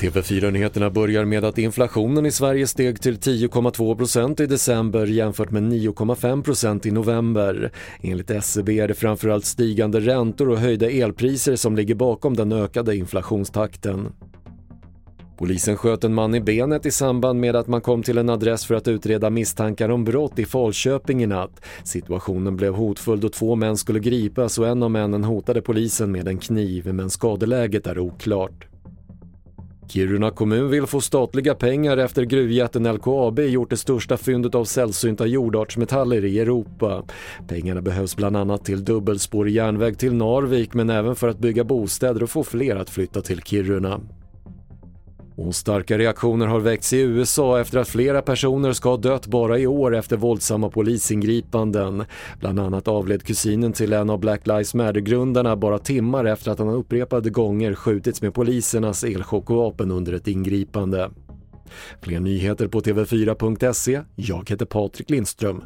TV4-nyheterna börjar med att inflationen i Sverige steg till 10,2% i december jämfört med 9,5% i november. Enligt SCB är det framförallt stigande räntor och höjda elpriser som ligger bakom den ökade inflationstakten. Polisen sköt en man i benet i samband med att man kom till en adress för att utreda misstankar om brott i Falköping i natt. Situationen blev hotfull då två män skulle gripas och en av männen hotade polisen med en kniv men skadeläget är oklart. Kiruna kommun vill få statliga pengar efter gruvjätten LKAB gjort det största fyndet av sällsynta jordartsmetaller i Europa. Pengarna behövs bland annat till dubbelspårig järnväg till Narvik men även för att bygga bostäder och få fler att flytta till Kiruna. Och starka reaktioner har väckts i USA efter att flera personer ska ha dött bara i år efter våldsamma polisingripanden. Bland annat avled kusinen till en av Black Lives Matter-grundarna bara timmar efter att han upprepade gånger skjutits med polisernas elchockvapen under ett ingripande. Fler nyheter på TV4.se. Jag heter Patrik Lindström.